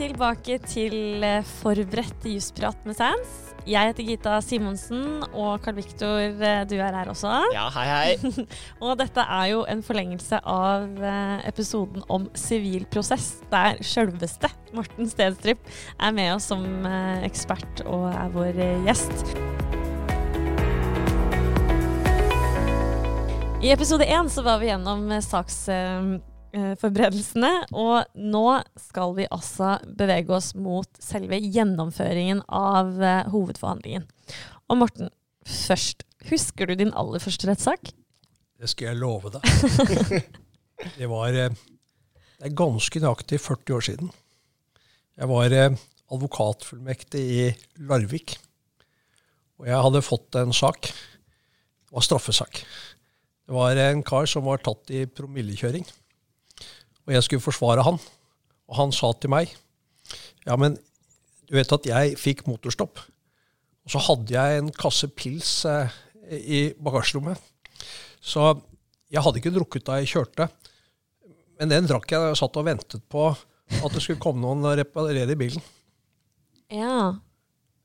tilbake til eh, forberedt jusprat med Sans. Jeg heter Gita Simonsen, og Carl Viktor, eh, du er her også. Ja, hei, hei. og dette er jo en forlengelse av eh, episoden om sivil prosess, der sjølveste Morten Stedstrup er med oss som ekspert og er vår gjest. I episode én så var vi gjennom saks forberedelsene. Og nå skal vi altså bevege oss mot selve gjennomføringen av uh, hovedforhandlingen. Og Morten, først. Husker du din aller første rettssak? Det skal jeg love deg. det var eh, det er ganske nøyaktig 40 år siden. Jeg var advokatfullmektig i Larvik. Og jeg hadde fått en sak. Det var straffesak. Det var en kar som var tatt i promillekjøring. Og jeg skulle forsvare han. Og han sa til meg Ja, men du vet at jeg fikk motorstopp. Og så hadde jeg en kasse pils eh, i bagasjerommet. Så jeg hadde ikke drukket da jeg kjørte. Men den drakk jeg da jeg satt og ventet på at det skulle komme noen og reparere bilen. Ja.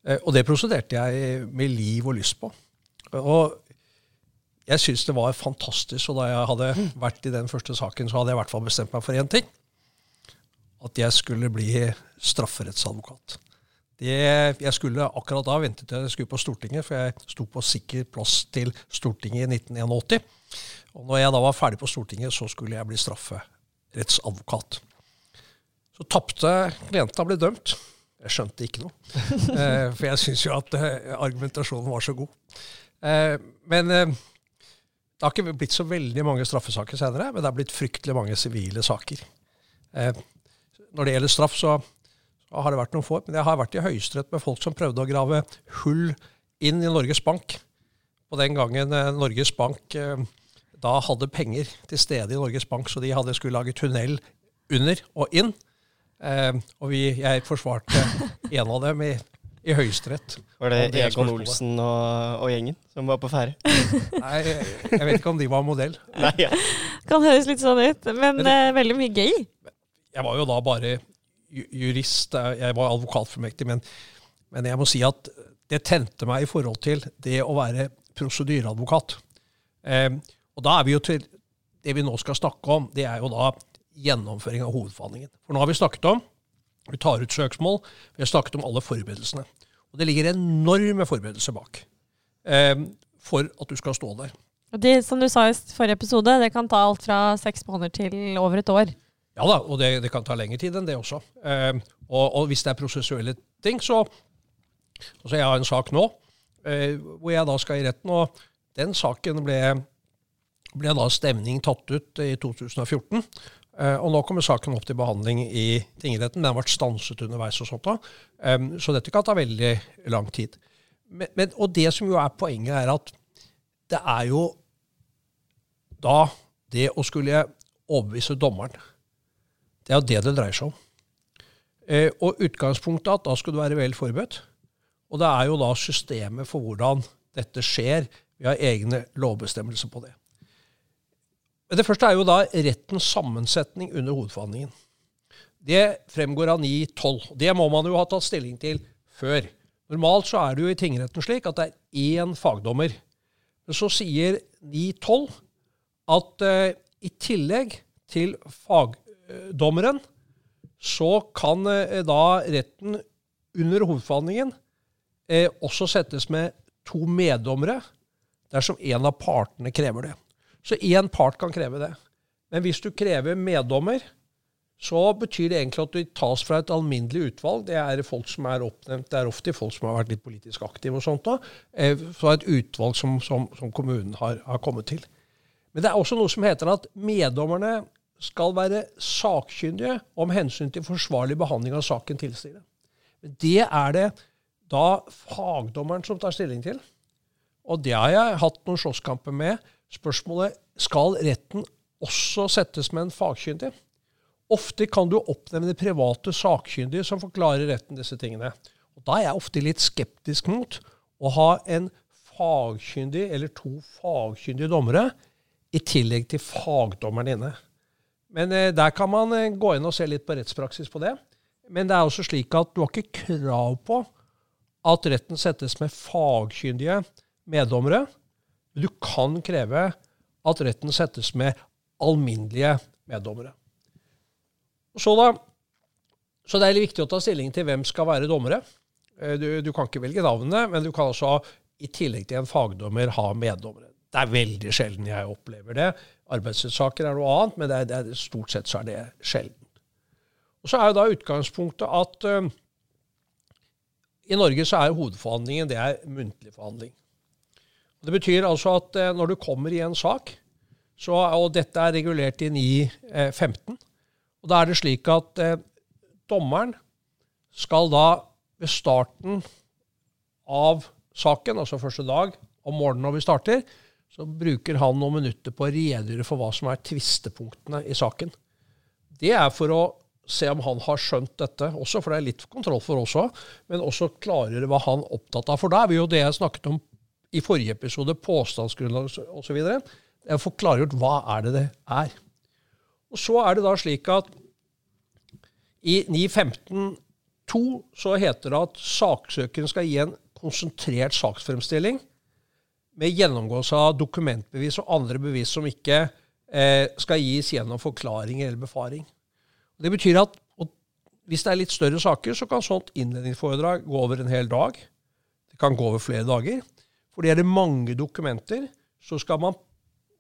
Eh, og det prosederte jeg med liv og lyst på. Og jeg syns det var fantastisk. Og da jeg hadde vært i den første saken, så hadde jeg i hvert fall bestemt meg for én ting. At jeg skulle bli strafferettsadvokat. Det, jeg skulle akkurat da vente til jeg skulle på Stortinget, for jeg sto på sikker plass til Stortinget i 1981. Og når jeg da var ferdig på Stortinget, så skulle jeg bli strafferettsadvokat. Så tapte klienten ble dømt. Jeg skjønte ikke noe. Eh, for jeg syns jo at eh, argumentasjonen var så god. Eh, men det har ikke blitt så veldig mange straffesaker senere, men det har blitt fryktelig mange sivile saker. Eh, når det gjelder straff, så, så, har det vært noen få. Men jeg har vært i Høyesterett med folk som prøvde å grave hull inn i Norges Bank. På den gangen eh, Norges Bank eh, da hadde penger til stede i Norges Bank, så de hadde skulle lage tunnel under og inn. Eh, og vi, jeg forsvarte en av dem i i Høyesterett. Var det, det Egon Olsen og, og, gjengen som var på ferde? Nei, jeg vet ikke om de var modell. Nei, ja. Kan høres litt sånn ut, men, men uh, veldig mye gøy. Jeg var jo da bare jurist, eh, jeg var advokatformektig, men, men jeg må si at det tente meg i forhold til det å være prosedyreadvokat. Eh, og da er vi jo til Det vi nå skal snakke om, det er jo da gjennomføring av hovedforhandlingen. For nå har vi snakket om vi tar ut søksmål. Vi har snakket om alle forberedelsene. Og det ligger enorme forberedelser bak eh, for at du skal stå der. Og det, som du sa i forrige episode, det kan ta alt fra seks måneder til over et år. Ja da, og det, det kan ta lengre tid enn det også. Eh, og, og, hvis det er prosessuelle ting, så Altså, jeg har en sak nå eh, hvor jeg da skal i retten, og den saken ble, ble da stevning tatt ut i 2014. Uh, og nå kommer saken opp til behandling i tingretten. Den har vært stanset underveis og sånt. da. så dette kan ta veldig lang tid. Men, men, og det som jo er poenget, er at det er jo da det å skulle overbevise dommeren Det er jo det det dreier seg om. Uh, og utgangspunktet er at da skal du være vel forberedt. Og det er jo da systemet for hvordan dette skjer. Vi har egne lovbestemmelser på det. Det første er jo da rettens sammensetning under hovedforhandlingen. Det fremgår av 9.12. Det må man jo ha tatt stilling til før. Normalt så er det jo i tingretten slik at det er én fagdommer. Men så sier 9.12 at uh, i tillegg til fagdommeren så kan uh, da retten under hovedforhandlingen uh, også settes med to meddommere dersom en av partene krever det. Så én part kan kreve det. Men hvis du krever meddommer, så betyr det egentlig at du tas fra et alminnelig utvalg. Det er folk som er oppnevnt, det er ofte folk som har vært litt politisk aktive og sånt. da, eh, Fra et utvalg som, som, som kommunen har, har, kommet til. Men det er også noe som heter at meddommerne skal være sakkyndige om hensyn til forsvarlig behandling av saken tilsier det. Det er det da fagdommeren som tar stilling til. Og det har jeg hatt noen slåsskamper med Spørsmålet skal retten også settes med en fagkyndig. Ofte kan du oppnevne private sakkyndige som forklarer retten disse tingene. Og Da er jeg ofte litt skeptisk mot å ha en fagkyndig eller to fagkyndige dommere i tillegg til fagdommeren inne. Men eh, der kan man eh, gå inn og se litt på rettspraksis på det. men det er også slik at du har ikke krav på at retten settes med fagkyndige meddommere. Men du kan kreve at retten settes med alminnelige meddommere. Så, da, så det er litt viktig å ta stilling til hvem skal være dommere. Eh, du, du kan ikke velge navnet, men du kan også i tillegg til en fagdommer ha meddommere. Det er veldig sjelden jeg opplever det. Arbeidsrettssaker er noe annet, men det er, det er, stort sett så er det sjelden. Og Så er jo da utgangspunktet at uh, i Norge så er hovedforhandlingen det er muntlig forhandling. Det betyr altså at uh, når du kommer i en sak, så, og dette er regulert i 9.15, og da er det slik at uh, dommeren skal da ved starten av saken, altså første dag om morgenen når vi starter, så bruker han noen minutter på å redegjøre for hva som er tvistepunktene i saken. Det er for å se om han har skjønt dette også, for det er litt kontroll for oss òg, men også klargjøre hva han er opptatt av. For da er vi jo det jeg snakket om i forrige episode, påstandsgrunnlag osv. Jeg får klargjort hva er det det er. Og så er det da slik at i 9.15.2 så heter det at saksøkeren skal gi en konsentrert saksfremstilling med gjennomgåelse av dokumentbevis og andre bevis som ikke eh, skal gis gjennom forklaring eller befaring. Det betyr at hvis det er litt større saker, så kan sånt innledningsforedrag gå over en hel dag. Det kan gå over flere dager. Fordi er det mange dokumenter, så skal man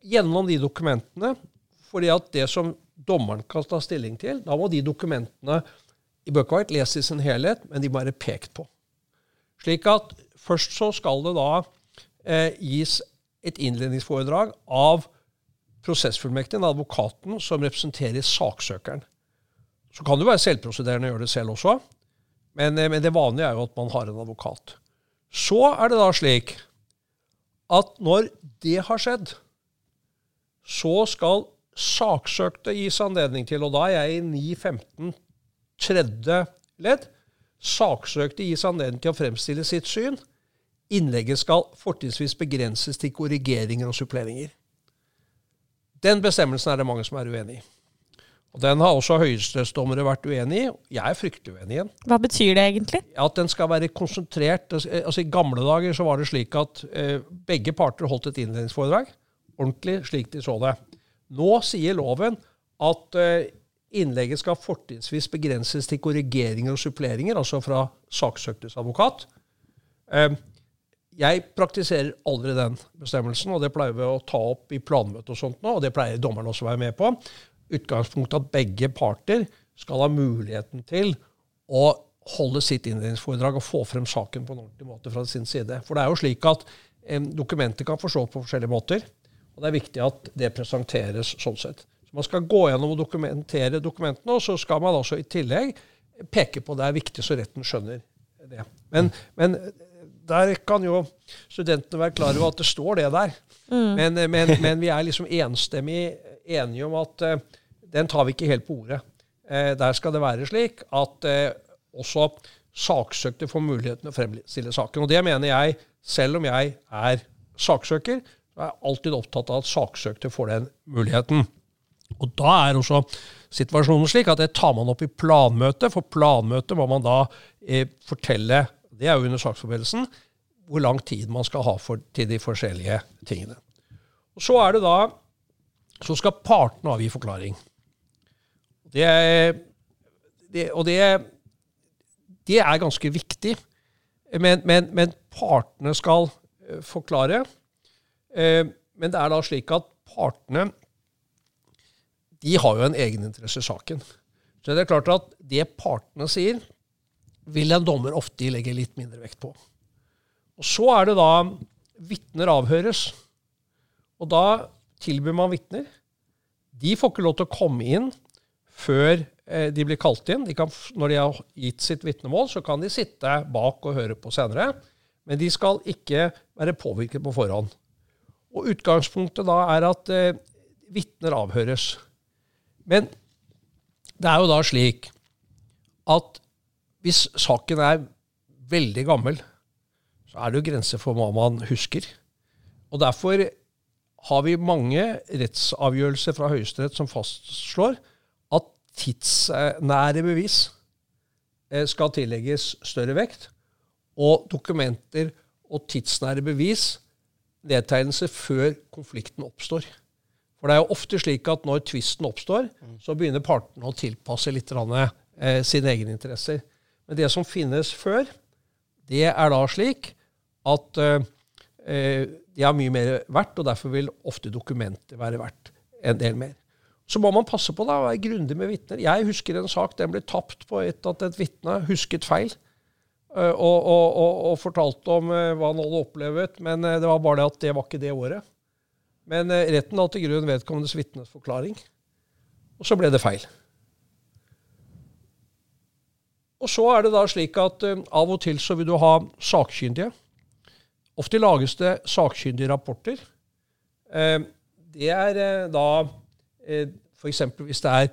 gjennom de dokumentene fordi at det som dommeren kan ta stilling til, da må de dokumentene i være lest i sin helhet, men de må være pekt på. Slik at først så skal det da eh, gis et innledningsforedrag av prosessfullmektigen, advokaten, som representerer saksøkeren. Så kan det være selvprosederende å gjøre det selv også, men, eh, men, det vanlige er jo at man har en advokat. Så er det da slik at når det har skjedd, så skal saksøkte gis anledning til, og da er jeg i 9.15 tredje ledd, saksøkte gis anledning til å fremstille sitt syn Innlegget skal fortrinnsvis begrenses til korrigeringer og suppleringer. Den bestemmelsen er det mange som er uenig i. Og Den har også høyesterettsdommere vært uenig i. Jeg er fryktelig uenig i den. Hva betyr det egentlig? At den skal være konsentrert. Altså I gamle dager så var det slik at eh, begge parter holdt et innledningsforedrag. Ordentlig slik de så det. Nå sier loven at eh, innlegget skal fortrinnsvis begrenses til korrigeringer og suppleringer, altså fra saksøktes advokat. Eh, jeg praktiserer aldri den bestemmelsen, og det pleier vi å ta opp i planmøte og sånt nå, og det pleier dommeren også å være med på. Utgangspunktet at begge parter skal ha muligheten til å holde sitt innledningsforedrag og få frem saken på en ordentlig måte fra sin side. For det er jo slik at eh, dokumenter kan forstås på forskjellige måter, og det er viktig at det presenteres sånn sett. Så Man skal gå gjennom og dokumentere dokumentene, og så skal man altså i tillegg peke på det er viktig så retten skjønner det. Men, men der kan jo studentene være klar over at det står det der. Mm. Men, men, men, vi er liksom enstemmig enige om at uh, den tar vi ikke helt på ordet. Uh, der skal det være slik at uh, også saksøkte får muligheten å fremstille saken. Og det mener jeg, selv om jeg er saksøker, så er jeg alltid opptatt av at saksøkte får den muligheten. Og da er også situasjonen slik at det tar man opp i planmøtet. For planmøtet må man da eh, fortelle det er jo under saksforberedelsen, hvor lang tid man skal ha for, til de forskjellige tingene. Og Så er det da Så skal partene avgi forklaring. Det det, og det, det, er ganske viktig. Men, men, men partene skal uh, forklare. Uh, men det er da slik at partene de har jo en egeninteresse i saken. Så det er klart at det partene sier, vil en dommer ofte legge litt mindre vekt på. Og Så er det da vitner avhøres. Og da tilbyr man vitner. De får ikke lov til å komme inn før eh, de blir kalt inn. De kan, når de har gitt sitt vitnemål, så kan de sitte bak og høre på senere. Men de skal ikke være påvirket på forhånd. Og Utgangspunktet da er at eh, vitner avhøres. Men det er jo da slik at hvis saken er veldig gammel, så er det jo grenser for hva man husker. Og Derfor har vi mange rettsavgjørelser fra Høyesterett som fastslår at tidsnære bevis eh, skal tillegges større vekt, og dokumenter og tidsnære bevis, nedtegnelse før konflikten oppstår. For det er jo ofte slik at når tvisten oppstår, så begynner partene å tilpasse litt eh, sine egne interesser. Men det som finnes før, det er da slik at eh, eh de er mye mer verdt, og derfor vil ofte dokumenter være verdt en del mer. Så må man passe på da, å være grundig med vitner. Jeg husker en sak den ble tapt på et, at et vitne husket feil. Og, og, og, og, fortalte om hva han hadde opplevd, men det var bare det at det var ikke det året. Men retten la til grunn vedkommendes vitnes forklaring, og så ble det feil. Og så er det da slik at av og til så vil du ha sakkyndige. Ofte lages det sakkyndige rapporter. det er da eh, f.eks. hvis det er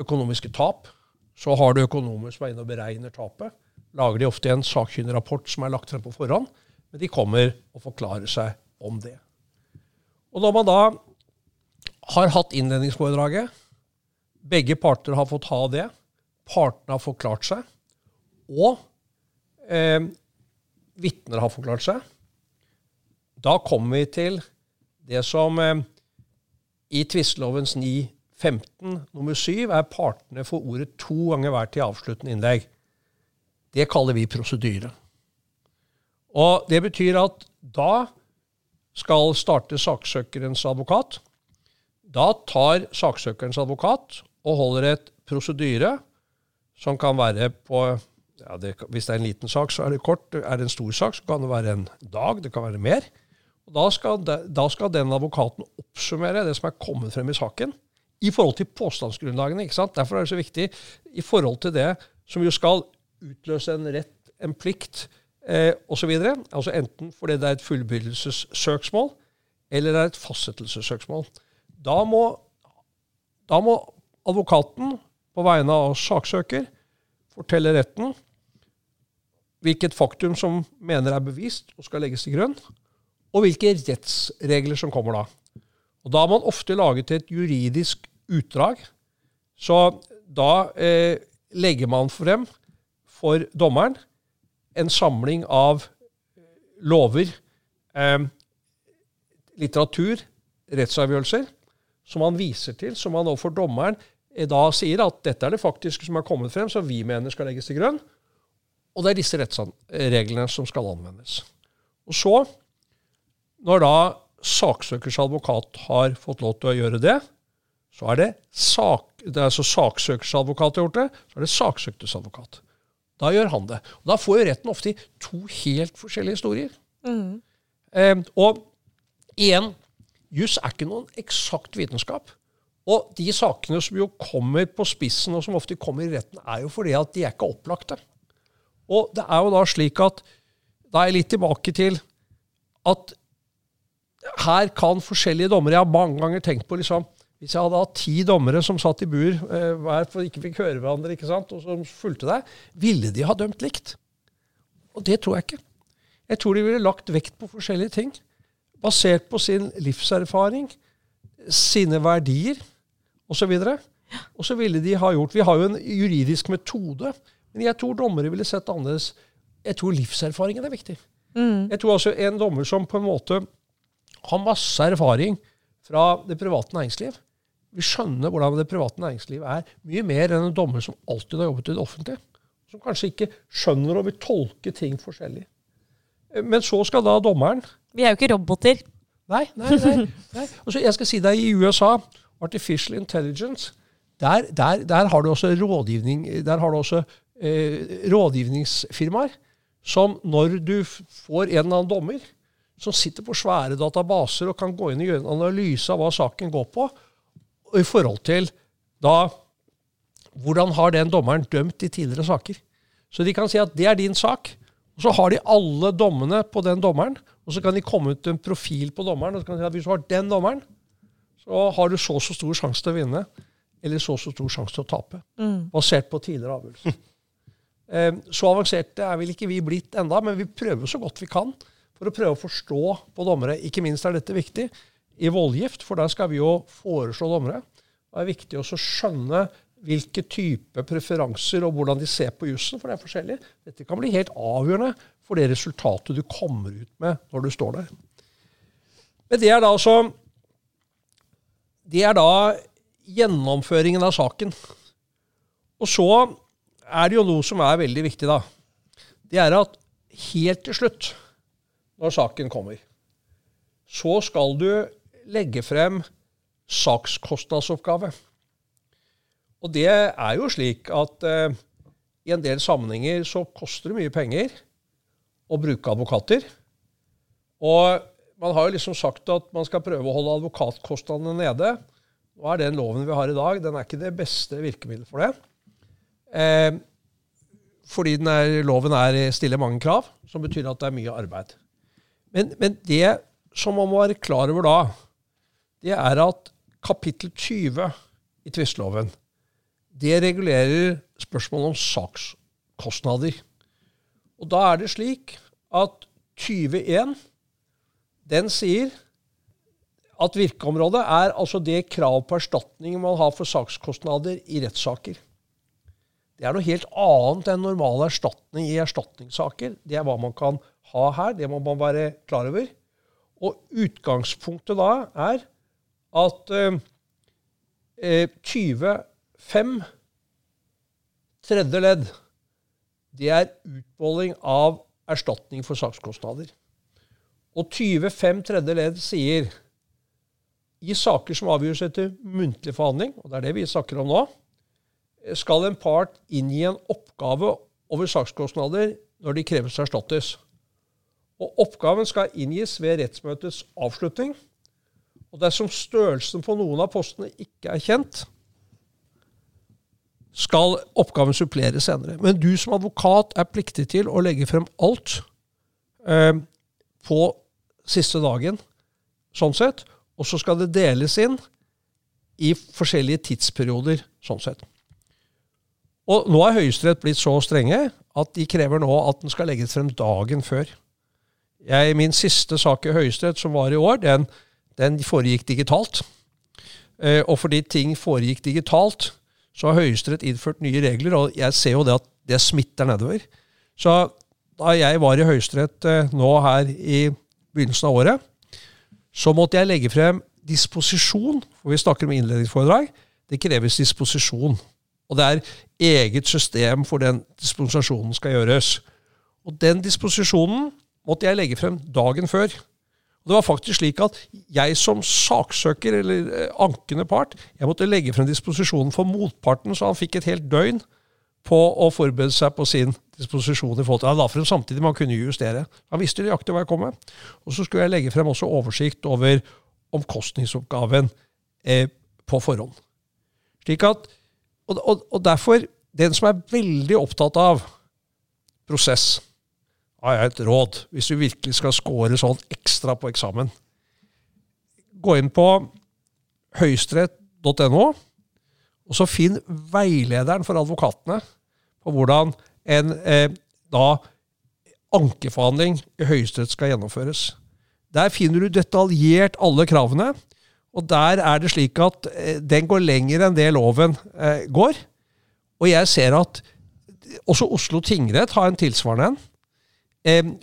økonomiske tap, så har du økonomer som er inne og beregner tapet lager de ofte en sakkyndig rapport som er lagt frem på forhånd, men de kommer og forklarer seg om det. Og når man da har hatt innledningsforedraget, begge parter har fått ha det, partene har forklart seg, og eh, vitner har forklart seg, da kommer vi til det som eh, i tvistelovens 9.15 nummer 7 er partene for ordet to ganger hver til avsluttende innlegg. Det kaller vi prosedyre. Og Det betyr at da skal starte saksøkerens advokat. Da tar saksøkerens advokat og holder et prosedyre som kan være på ja, det, Hvis det er en liten sak, så er det kort. Er det en stor sak, så kan det være en dag. Det kan være mer. Og da skal, de, da skal den advokaten oppsummere det som er kommet frem i saken, i forhold til påstandsgrunnlagene. ikke sant? Derfor er det så viktig i forhold til det som jo skal utløse en rett, en plikt eh, osv. Altså enten fordi det er et fullbyrdelsessøksmål eller det er et fastsettelsessøksmål. Da må, da må advokaten på vegne av saksøker fortelle retten hvilket faktum som mener er bevist og skal legges til grunn, og hvilke rettsregler som kommer da. Og Da har man ofte laget et juridisk utdrag. Så da eh, legger man frem for dommeren en samling av lover, eh, litteratur, rettsavgjørelser, som man viser til, som man overfor dommeren eh, da sier at dette er det faktiske som er kommet frem, som vi mener skal legges til grunn. Og det er disse rettsreglene som skal anvendes. Og så, når da saksøkers advokat har fått lov til å gjøre det, så er det, sak, det er altså saksøkers advokat har gjort det, så er det saksøktes advokat. Da gjør han det. Og Da får jo retten ofte to helt forskjellige historier. Mm. Eh, og igjen, juss er ikke noen eksakt vitenskap. Og de sakene som jo kommer på spissen, og som ofte kommer i retten, er jo fordi at de er ikke opplagte. Og det er jo da slik at Da er jeg litt tilbake til at her kan forskjellige dommere Jeg har mange ganger tenkt på liksom, hvis jeg hadde hatt ti dommere som satt i bur eh, hver for ikke fikk høre hverandre, ikke sant, og som fulgte deg, ville de ha dømt likt? Og det tror jeg ikke. Jeg tror de ville lagt vekt på forskjellige ting. Basert på sin livserfaring, sine verdier osv. Og så ville de ha gjort Vi har jo en juridisk metode, men jeg tror dommere ville sett annerledes. Jeg tror livserfaringen er viktig. Mm. Jeg tror altså en dommer som på en måte har masse erfaring fra det private næringsliv, vi skjønner hvordan det private næringslivet er. Mye mer enn en dommer som alltid har jobbet i det offentlige. Som kanskje ikke skjønner og vil tolke ting forskjellig. Men så skal da dommeren Vi er jo ikke roboter. Nei. nei, nei, nei. Og jeg skal si deg, i USA, Artificial Intelligence, der, der, der har du også rådgivning, der har du også eh, rådgivningsfirmaer som når du får en eller annen dommer som sitter på svære databaser og kan gå inn og gjøre en analyse av hva saken går på, og i forhold til da hvordan har den dommeren dømt i tidligere saker. Så de kan si at det er din sak. Og så har de alle dommene på den dommeren. Og så kan de komme ut en profil på dommeren. og så kan de si at Hvis du har den dommeren, så har du så og så stor sjanse til å vinne. Eller så og så stor sjanse til å tape. Mm. Basert på tidligere avgjørelser. Eh, så avanserte er vel ikke vi blitt enda, men vi prøver så godt vi kan for å prøve å forstå på dommere. Ikke minst er dette viktig i voldgift, for der skal vi jo foreslå dommere. Det er viktig også å skjønne hvilke type preferanser og hvordan de ser på jussen, for det er forskjellig. Dette kan bli helt avgjørende for det resultatet du kommer ut med når du står der. Men det er da altså Det er da gjennomføringen av saken. Og så er det jo noe som er veldig viktig, da. Det er at helt til slutt, når saken kommer, så skal du legge frem sakskostnadsoppgave. Og det er jo slik at eh, i en del sammenhenger så koster det mye penger å bruke advokater. Og man har jo liksom sagt at man skal prøve å holde advokatkostnadene nede. Nå er den loven vi har i dag, den er ikke det beste virkemiddelet for det. Eh, fordi er, loven er, stiller mange krav, som betyr at det er mye arbeid. Men, men det som man må være klar over da, det er at kapittel 20 i tvisteloven det regulerer spørsmålet om sakskostnader. Og da er det slik at 20.1 den sier at virkeområdet er altså det krav på erstatning man har for sakskostnader i rettssaker. Det er noe helt annet enn normal erstatning i erstatningssaker. Det er hva man kan ha her. Det må man være klar over. Og utgangspunktet da er at eh, 25 tredje ledd, det er utmåling av erstatning for sakskostnader. Og 25 tredje ledd sier i saker som avgjøres etter muntlig forhandling, og det er det vi snakker om nå, skal en part inngi en oppgave over sakskostnader når de kreves erstattes. Og oppgaven skal inngis ved rettsmøtets avslutning. Og dersom størrelsen på noen av postene ikke er kjent, skal oppgaven suppleres senere. Men du som advokat er pliktig til å legge frem alt eh, på siste dagen, sånn sett. Og så skal det deles inn i forskjellige tidsperioder, sånn sett. Og nå er Høyesterett blitt så strenge at de krever nå at den skal legges frem dagen før. Jeg, min siste sak i Høyesterett, som var i år, den, den foregikk digitalt. Eh, og fordi ting foregikk digitalt, så har Høyesterett innført nye regler, og jeg ser jo det at det smitter nedover. Så da jeg var i Høyesterett eh, nå her i begynnelsen av året, så måtte jeg legge frem disposisjon, for vi snakker om innledningsforedrag. Det kreves disposisjon. Og det er eget system for den disposisjonen skal gjøres. Og den disposisjonen måtte jeg legge frem dagen før. Og Det var faktisk slik at jeg som saksøker, eller eh, ankende part, jeg måtte legge frem disposisjonen for motparten, så han fikk et helt døgn på å forberede seg på sin disposisjon. i forhold til, Han la frem samtidig, man kunne justere. Han visste nøyaktig hva jeg kom med. Og så skulle jeg legge frem også oversikt over omkostningsoppgaven eh, på forhånd. Slik at, og, og, og derfor, den som er veldig opptatt av prosess har jeg et råd, hvis du virkelig skal score sånn ekstra på eksamen. Gå inn på høyesterett.no, og så finn veilederen for advokatene på hvordan en eh, da ankeforhandling i Høyesterett skal gjennomføres. Der finner du detaljert alle kravene, og der er det slik at eh, den går lenger enn det loven eh, går. Og jeg ser at også Oslo tingrett har en tilsvarende en.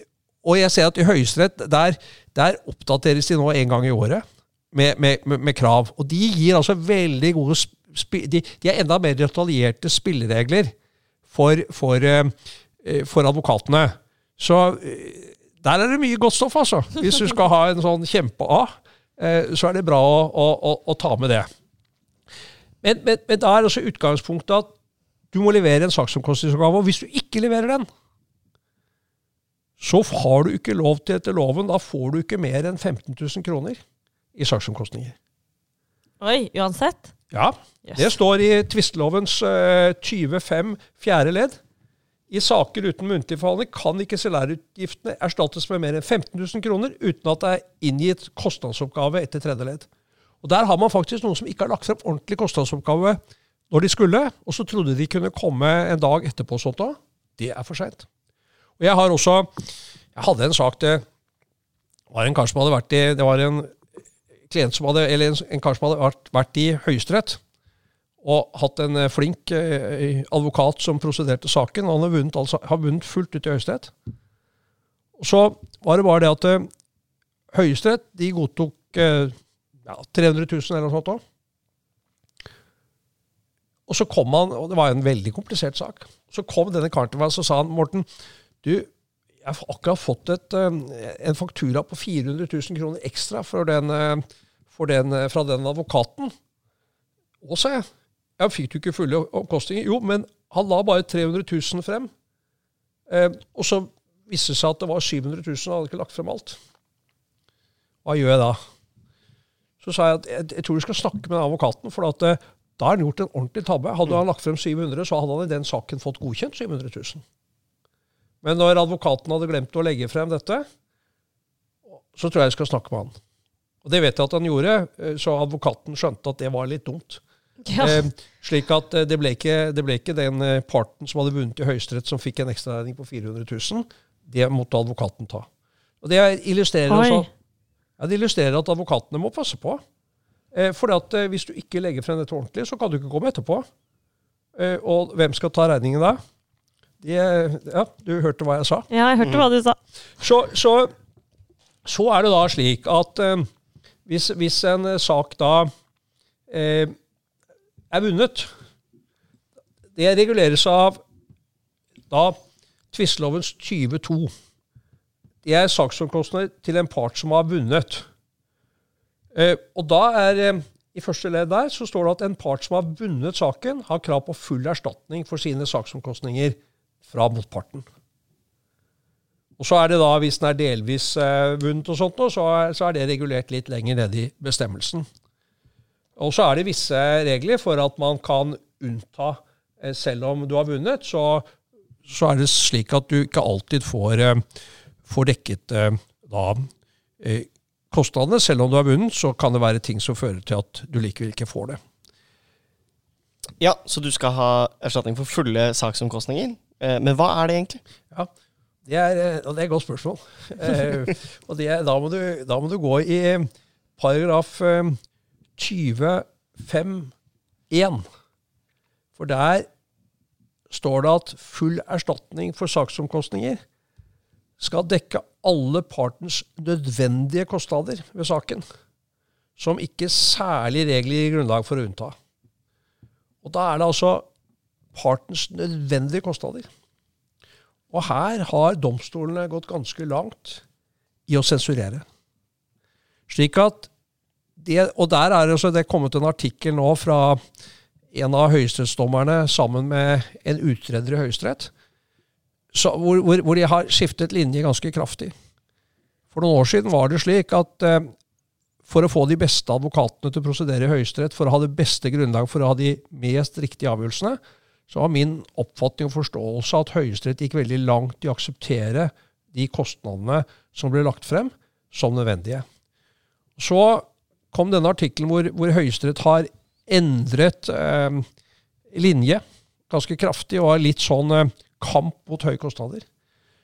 Og jeg ser at i Høyesterett der, der, oppdateres de nå en gang i året med, med, med, krav. Og de gir altså veldig gode de, de er enda mer detaljerte spilleregler for, for, uh, for advokatene. Så der er det mye godt stoff, altså. Hvis du skal ha en sånn kjempe-A, så er det bra å, å, å, ta med det. Men, men, men da er også utgangspunktet at du må levere en saksomkostningsoppgave. Og hvis du ikke leverer den, så har du ikke lov til etter loven. Da får du ikke mer enn 15 000 kroner i saksomkostninger. Oi, uansett? Ja. Yes. Det står i tvistelovens uh, 25 fjerde ledd. I saker uten muntlig forhandling kan ikke salærutgiftene erstattes med mer enn 15 000 kroner uten at det er inngitt kostnadsoppgave etter tredje ledd. Og Der har man faktisk noen som ikke har lagt frem ordentlig kostnadsoppgave når de skulle, og så trodde de kunne komme en dag etterpå. sånt da. Det er for seint. Og jeg har også Jeg hadde en sak det var en kar som hadde vært i det var en klient som hadde, eller en, en kar som hadde vært, vært i Høyesterett. Og hatt en eh, flink eh, advokat som prosederte saken. og Han har vunnet, altså, har vunnet fullt ut i Høyesterett. Så var det bare det at eh, Høyesterett de godtok eh, ja, 300 000 eller noe sånt òg. Og så kom han, og det var en veldig komplisert sak. Så kom denne karen til meg og sa han, Morten, du, jeg har akkurat fått et, en faktura på 400 000 kroner ekstra den, den, fra den advokaten. Og, sa jeg. Ja, fikk du ikke fulle omkostninger? Jo, men han la bare 300 000 frem. Eh, og så viste det seg at det var 700 000, han hadde ikke lagt frem alt. Hva gjør jeg da? Så sa jeg at jeg, jeg tror du skal snakke med den advokaten, for at, da har han gjort en ordentlig tabbe. Hadde han lagt frem 700, så hadde han i den saken fått godkjent 700 000. Men når advokaten hadde glemt å legge frem dette, så tror jeg jeg skal snakke med han. Og det vet jeg at han gjorde, så advokaten skjønte at det var litt dumt. Ja. Eh, slik at eh, det ble, ikke, det ble ikke den eh, parten som hadde vunnet i Høyesterett, som fikk en ekstraregning på 400 000. Det måtte advokaten ta. Og Det illustrerer, også, ja, det illustrerer at advokatene må passe på. Eh, for eh, hvis du ikke legger frem dette ordentlig, så kan du ikke komme etterpå. Eh, og hvem skal ta regningen da? De, ja, du hørte hva jeg sa. ja, jeg hørte hva du sa. Så, så, så er det da slik at eh, hvis, hvis en sak da eh, er vunnet Det reguleres av da tvistelovens 22. Det er saksomkostninger til en part som har vunnet. Eh, og da er eh, i første ledd der så står det at en part som har vunnet saken, har krav på full erstatning for sine saksomkostninger fra motparten. Og så er det da, Hvis den er delvis eh, vunnet, og sånt, så, er, så er det regulert litt lenger ned i bestemmelsen. Og så er det visse regler for at man kan unnta eh, Selv om du har vunnet, så, så er det slik at du ikke alltid får, eh, får dekket eh, da, kostnadene. Selv om du har vunnet, så kan det være ting som fører til at du likevel ikke får det. Ja, så du skal ha erstatning for fulle saksomkostninger. Men hva er det egentlig? Ja, det er, og det er et godt spørsmål. Og det da, må du, da må du gå i paragraf eh, 25.1. For der står det at full erstatning for saksomkostninger skal dekke alle partens nødvendige kostnader ved saken, som ikke særlig regler gir grunnlag for å unnta. Og da er det altså partens nødvendige kostnader. Og her har domstolene gått ganske langt i å sensurere. Slik at det, Og der er det, det kommet en artikkel nå fra en av høyesterettsdommerne sammen med en utreder i Høyesterett, hvor, hvor, hvor de har skiftet linje ganske kraftig. For noen år siden var det slik at eh, for å få de beste advokatene til å prosedere i Høyesterett, for å ha det beste grunnlag for å ha de mest riktige avgjørelsene, så var min oppfatning og forståelse at Høyesterett gikk veldig langt i å akseptere de kostnadene som ble lagt frem, som nødvendige. Så kom denne artikkelen hvor, hvor Høyesterett har endret eh, linje ganske kraftig og har litt sånn eh, kamp mot høye kostnader.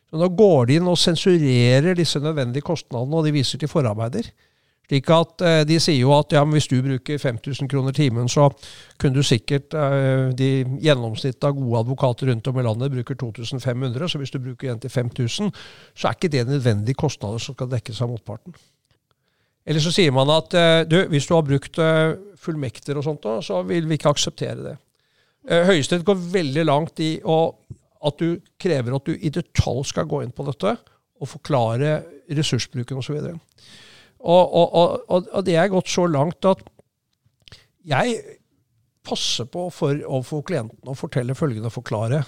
Så Nå går de inn og sensurerer disse nødvendige kostnadene, og de viser til forarbeider. Slik at eh, De sier jo at ja, hvis du bruker 5000 kroner timen, så kunne du sikkert eh, de Gjennomsnittet av gode advokater rundt om i landet bruker 2500, så hvis du bruker en til 5000, så er ikke det nødvendige kostnader som skal dekkes av motparten. Eller så sier man at eh, du, hvis du har brukt eh, fullmekter og sånt, så vil vi ikke akseptere det. Eh, Høyesterett går veldig langt i at du krever at du i detalj skal gå inn på dette og forklare ressursbruken osv. Og, og, og, og, og det er gått så langt at jeg passer på for overfor klienten å fortelle følgende og forklare.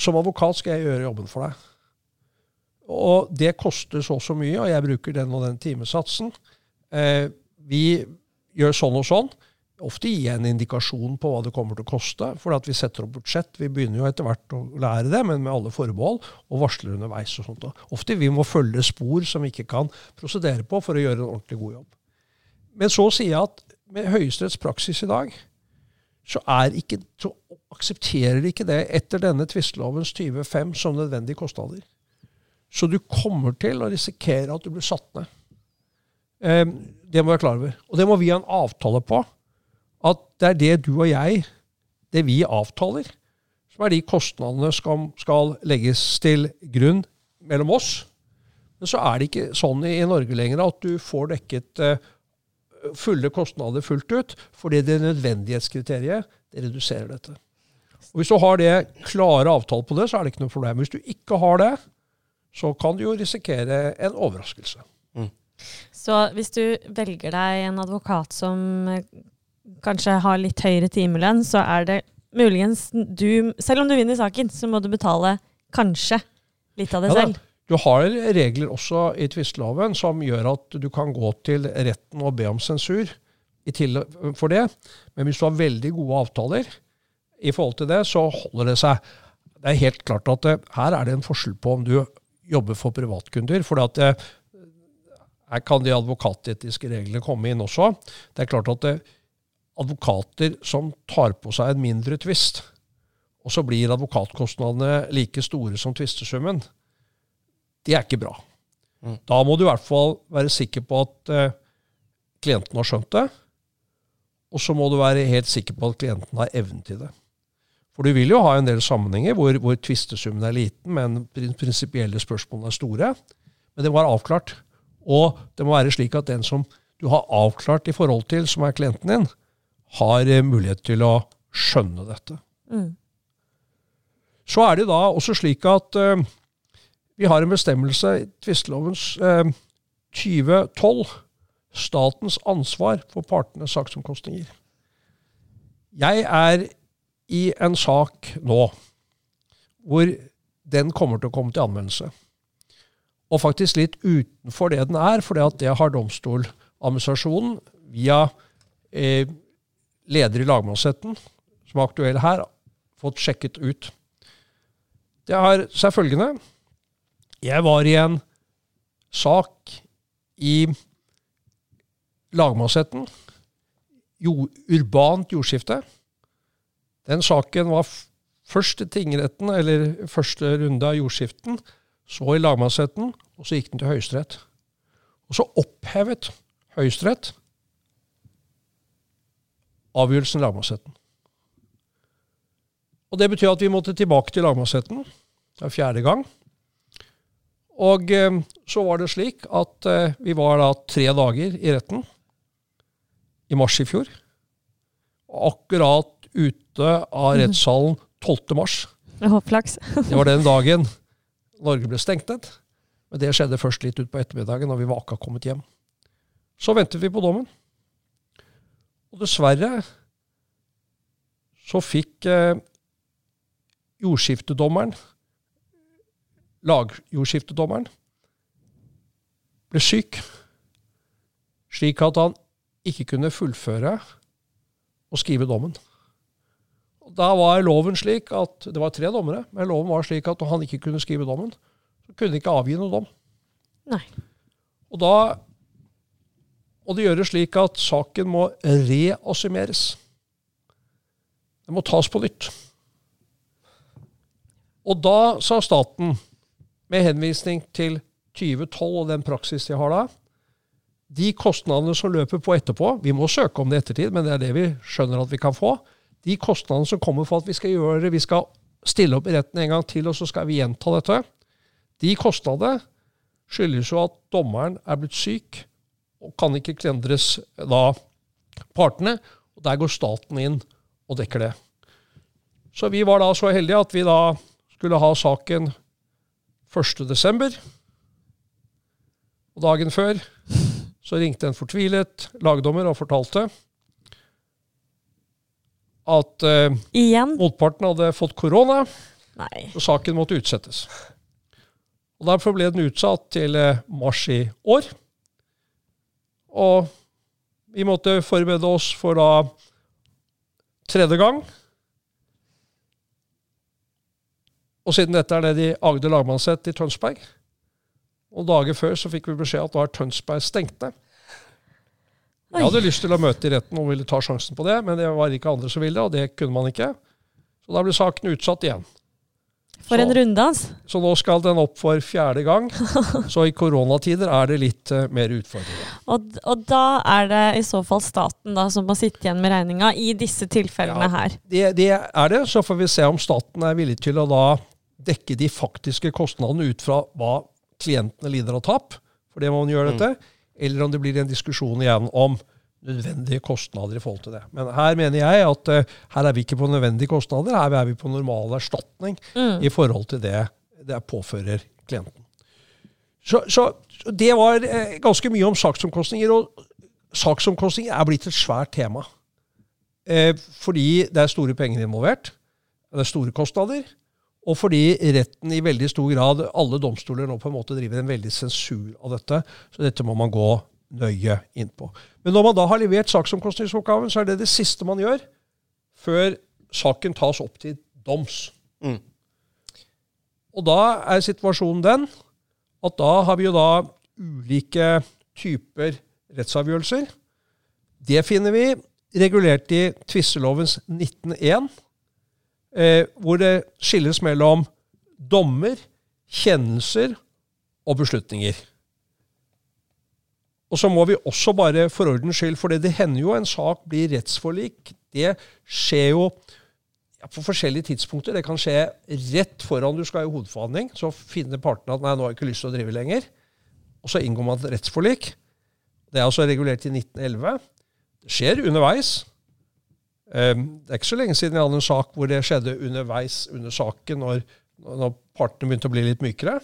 Som advokat skal jeg gjøre jobben for deg. Og det koster så og så mye, og jeg bruker den og den timesatsen. Eh, vi gjør sånn og sånn. Ofte gir jeg en indikasjon på hva det kommer til å koste, for at vi setter opp budsjett. Vi begynner jo etter hvert å lære det, men med alle forbehold, og varsler underveis. og sånt. Ofte vi må følge spor som vi ikke kan prosedere på for å gjøre en ordentlig god jobb. Men så sier jeg at med Høyesteretts praksis i dag, så, ikke, så aksepterer ikke det etter denne tvistelovens 25 som nødvendige kostnader. Så du kommer til å risikere at du blir satt ned. Eh, det må vi være klar over. Og det må vi ha en avtale på. at det er det du og jeg, det vi avtaler, som er de kostnadene som skal legges til grunn mellom oss. Men så er det ikke sånn i Norge lenger at du får dekket eh, fulle kostnader fullt ut, fordi det nødvendighetskriteriet det reduserer dette. Og Hvis du har det klare avtale på det, så er det ikke noe problem. Hvis du ikke har det, så kan du jo risikere en overraskelse. Mm. Så hvis du velger deg en advokat som eh, kanskje har litt høyere timelønn, så er det muligens du Selv om du vinner saken, så må du betale kanskje litt av det ja, selv. Du har regler også i tvisteloven som gjør at du kan gå til retten og be om sensur for det. Men hvis du har veldig gode avtaler i forhold til det, så holder det seg. Det er helt klart at det, her er det en forskjell på om du jobber for privatkunder. For det, her kan de advokatetiske reglene komme inn også. Det er klart at det, advokater som tar på seg en mindre tvist, og så blir advokatkostnadene like store som tvistesummen, det er ikke bra. Mm. Da må du i hvert fall være sikker på at uh, klienten har skjønt det. Og så må du være helt sikker på at klienten har evnen til det. For du vil jo ha en del sammenhenger hvor, hvor tvistesummen er liten, men prinsipielle spørsmålene er store. Men det må være avklart. Og det må være slik at den som du har avklart i forhold til, som er klienten din, har eh, mulighet til å skjønne dette. Mm. Så er det da også slik at uh, vi har en bestemmelse i tvistelovens uh, 2012 statens ansvar for partenes saksomkostninger. Jeg er i en sak nå hvor den kommer til å komme til anvendelse. Og faktisk litt utenfor det den er, for det har Domstoladministrasjonen via eh, leder i lagmannsretten, som er aktuell her, fått sjekket ut. Det har seg følgende Jeg var i en sak i lagmannsretten. Jo, urbant jordskifte. Den saken var først i tingretten, eller første runde av jordskiften, så i lagmannsretten, og så gikk den til Høyesterett. Og så opphevet Høyesterett avgjørelsen i lagmannsretten. Og Det betyr at vi måtte tilbake til lagmannsretten. Det er fjerde gang. Og eh, så var det slik at eh, vi var da tre dager i retten i mars i fjor. Akkurat akkurat ute av rettssalen 12. mars. Flaks. det var den dagen Norge ble stengt ned. Men det skjedde først litt utpå ettermiddagen, når vi var akkurat kommet hjem. Så ventet vi på dommen. Og dessverre så fikk eh, jordskiftedommeren, lagjordskiftedommeren, ble syk, slik at han ikke kunne fullføre og skrive dommen. Da var loven slik at Det var tre dommere, men loven var slik at når han ikke kunne skrive dommen, så kunne han ikke avgi noe dom. Nei. Og da og det gjøres slik at saken må reassumeres. Den må tas på nytt. Og da sa staten, med henvisning til 2012 og den praksis de har da, de kostnadene som løper på etterpå Vi må søke om det i ettertid, men det er det vi skjønner at vi kan få. De kostnadene som kommer for at vi skal gjøre det, vi skal stille opp i retten en gang til, og så skal vi gjenta dette, de kostnadene skyldes jo at dommeren er blitt syk og kan ikke klandres da partene. og Der går staten inn og dekker det. Så vi var da så heldige at vi da skulle ha saken 1.12. Og dagen før så ringte en fortvilet lagdommer og fortalte at uh, motparten hadde fått korona, Nei. så saken måtte utsettes. Og Derfor ble den utsatt til uh, mars i år. Og vi måtte forberede oss for da tredje gang. Og siden dette er nede i Agder lagmannsrett i Tønsberg, og dager før så fikk vi beskjed at da er Tønsberg stengt ned. Jeg hadde lyst til å møte i retten og ville ta sjansen på det, men det var ikke andre som ville, og det kunne man ikke. Så da ble saken utsatt igjen. For Så- en runddans. Så nå skal den opp for fjerde gang. Så i koronatider er det litt uh, mer utfordrende. Og, og da er det i så fall staten da som må sitte igjen med regninga i disse tilfellene Ja. her. Det, det er det. Så får vi se om staten er villig til å da dekke de faktiske kostnadene ut fra hva klientene lider av tap, for det må man gjøre dette, eller om det blir en diskusjon igjen om nødvendige kostnader i forhold til det. Men her mener jeg at uh, her er vi ikke på nødvendige kostnader, her er vi på normal erstatning Mm. i forhold til det det påfører klienten. Så, så så det var uh, ganske mye om saksomkostninger, og saksomkostninger er blitt et svært tema. Uh, fordi det er store penger involvert, det er store kostnader, og fordi retten i veldig stor grad, alle domstoler nå på en måte driver en veldig sensur av dette, så dette må man gå nøye inn på. Men når man da har levert saksomkostningsoppgaven, så er det det siste man gjør før saken tas opp til doms. Mm. Og da er situasjonen den at da har vi jo da ulike typer rettsavgjørelser. Det finner vi regulert i tvistelovens 1901, eh, hvor det skilles mellom dommer, kjennelser og beslutninger. Og så må vi også bare for ordens skyld, for det hender jo en sak blir rettsforlik. Det skjer jo ja, på forskjellige tidspunkter. Det kan skje rett foran du skal i hovedforhandling. Så finner partene at nei, nå har jeg ikke lyst til å drive lenger. Og så inngår man et rettsforlik. Det er altså regulert i 1911. Det skjer underveis. Um, det er ikke så lenge siden jeg hadde en sak hvor det skjedde underveis under saken, når, når partene begynte å bli litt mykere.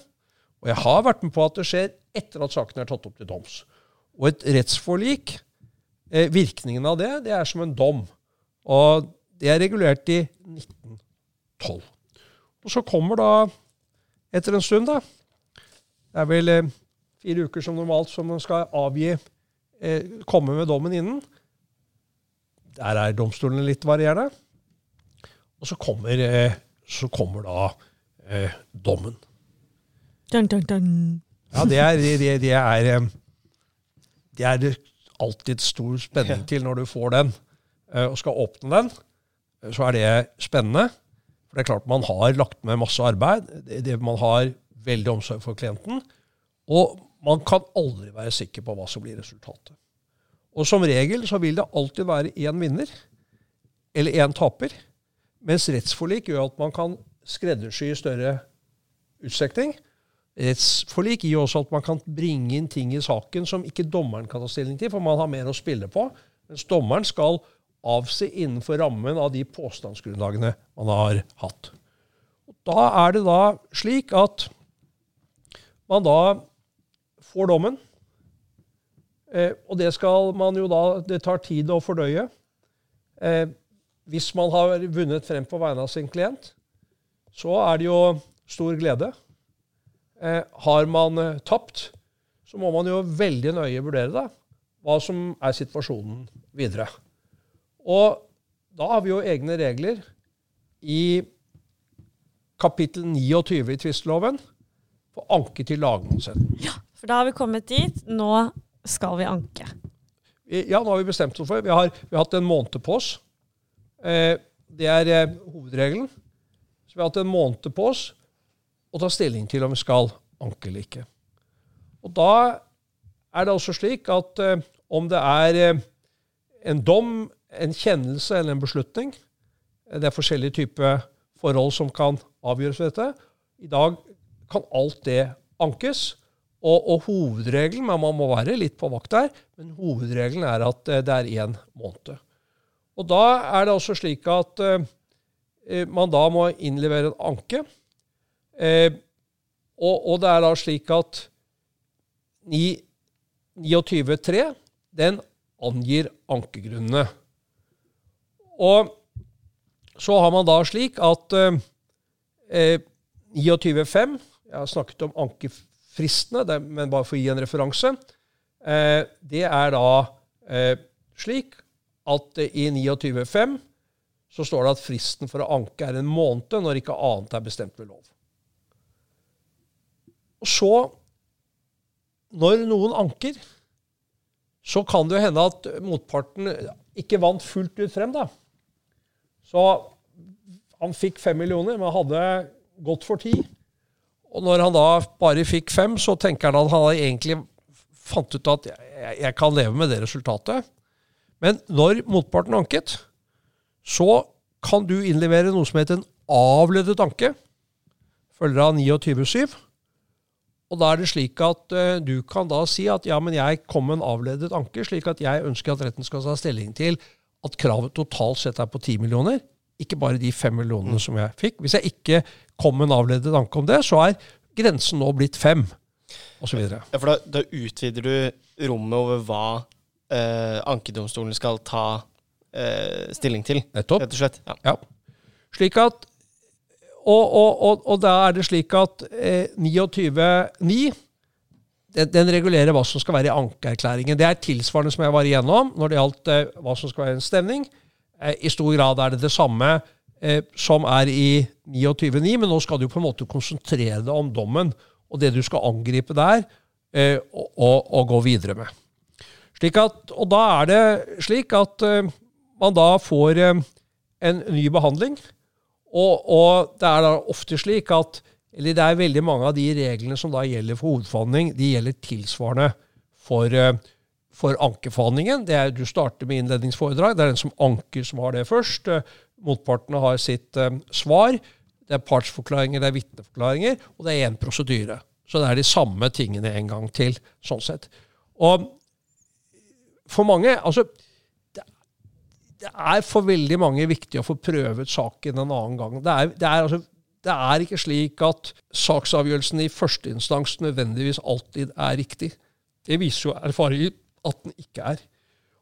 Og jeg har vært med på at det skjer etter at saken er tatt opp til doms. Og et rettsforlik, eh, virkningen av det, det er som en dom. Og det er regulert i 1912. Og så kommer da, etter en stund, da Det er vel eh, fire uker som normalt som man skal avgi eh, Komme med dommen innen. Der er domstolene litt varierende. Og så kommer, eh, så kommer da eh, dommen. Dun, dun, dun. Ja, det er, det, det, det er, eh, det er alltid stor spenning til når du får den eh, og skal åpne den. Eh, Så er det spennende. For det er klart man har lagt med masse arbeid. Det, det, man har veldig omsorg for klienten. Og man kan aldri være sikker på hva som blir resultatet. Og som regel så vil det alltid være én vinner eller én taper. Mens rettsforlik gjør at man kan skreddersy i større utstrekning. Rettsforlik gir også at man kan bringe inn ting i saken som ikke dommeren kan ta stilling til, for man har mer å spille på. Mens dommeren skal avse innenfor rammen av de påstandsgrunnlagene man har hatt. Og da er det da slik at man da får dommen. Eh, og det skal man jo da Det tar tid å fordøye. Eh, hvis man har vunnet frem på vegne av sin klient, så er det jo stor glede. Eh, har man eh, tapt, så må man jo veldig nøye vurdere da, hva som er situasjonen videre. Og da har vi jo egne regler i kapittel 29 i tvisteloven for anke til lagmannsretten. For da har vi kommet dit. Nå skal vi anke. Ja, nå har vi bestemt oss for Vi har, vi har hatt en måned på oss. Eh, det er eh, hovedregelen. Så vi har hatt en måned på oss å ta stilling til om vi skal anke eller ikke. Og da er det også slik at eh, om det er eh, en dom, en kjennelse eller en beslutning eh, Det er forskjellige typer forhold som kan avgjøres ved dette. I dag kan alt det ankes. Og, og hovedregelen, men man må være litt på vakt der, men hovedregelen er at eh, det er én måned. Og da er det også slik at eh, eh, man da må innlevere en anke. Eh, og, og det er da slik at 29.3 den angir ankegrunnene. Og så har man da slik at eh, eh, 29.5 Jeg har snakket om ankefristene, det, men bare for å gi en referanse. Eh, det er da eh, slik at i 29.5 så står det at fristen for å anke er en måned når ikke annet er bestemt ved lov. Og så, når noen anker, så kan det jo hende at motparten ikke vant fullt ut frem, da. Så han fikk fem millioner, men hadde gått for ti. Og når han da bare fikk fem, så tenker han at han egentlig fant ut at jeg, jeg kan leve med det resultatet. Men når motparten anket, så kan du innlevere noe som heter en avledet anke. Følger av 29.7. Og da er det slik at uh, du kan da si at ja, men jeg kom med en avledet anke, slik at jeg ønsker at retten skal ta stilling til at kravet totalt sett er på 10 millioner, ikke bare de fem millionene som jeg fikk. Hvis jeg ikke kom med en avledet anke om det, så er grensen nå blitt 5, osv. Ja, for da, da, utvider du rommet over hva eh, ankedomstolen skal ta eh, stilling til, Nettopp. rett og slett. Ja. ja. Slik at og, og, og, og, da er det slik at eh, 29.9 den, den, regulerer hva som skal være i ankeerklæringen. Det er tilsvarende som jeg var igjennom når det gjaldt eh, hva som skal være en stemning. Eh, I stor grad er det det samme eh, som er i 29.9, men nå skal du på en måte konsentrere deg om dommen og det du skal angripe der, eh, og, og, gå videre med. At, og da er det slik at man da får en ny behandling. Og, og, det er da ofte slik at eller det er veldig mange av de reglene som da gjelder for hovedforhandling, de gjelder tilsvarende for, for ankeforhandlingen. Det er, du starter med innledningsforedrag. Det er den som anker, som har det først. Eh, motpartene har sitt uh, svar. Det er partsforklaringer, det er vitneforklaringer, og det er én prosedyre. Så det er de samme tingene en gang til, sånn sett. Og for mange altså det er for veldig mange viktig å få prøvet saken en annen gang. Det er, det er, altså, det er ikke slik at saksavgjørelsen i førsteinstans nødvendigvis alltid er riktig. Det viser jo erfaringen at den ikke er.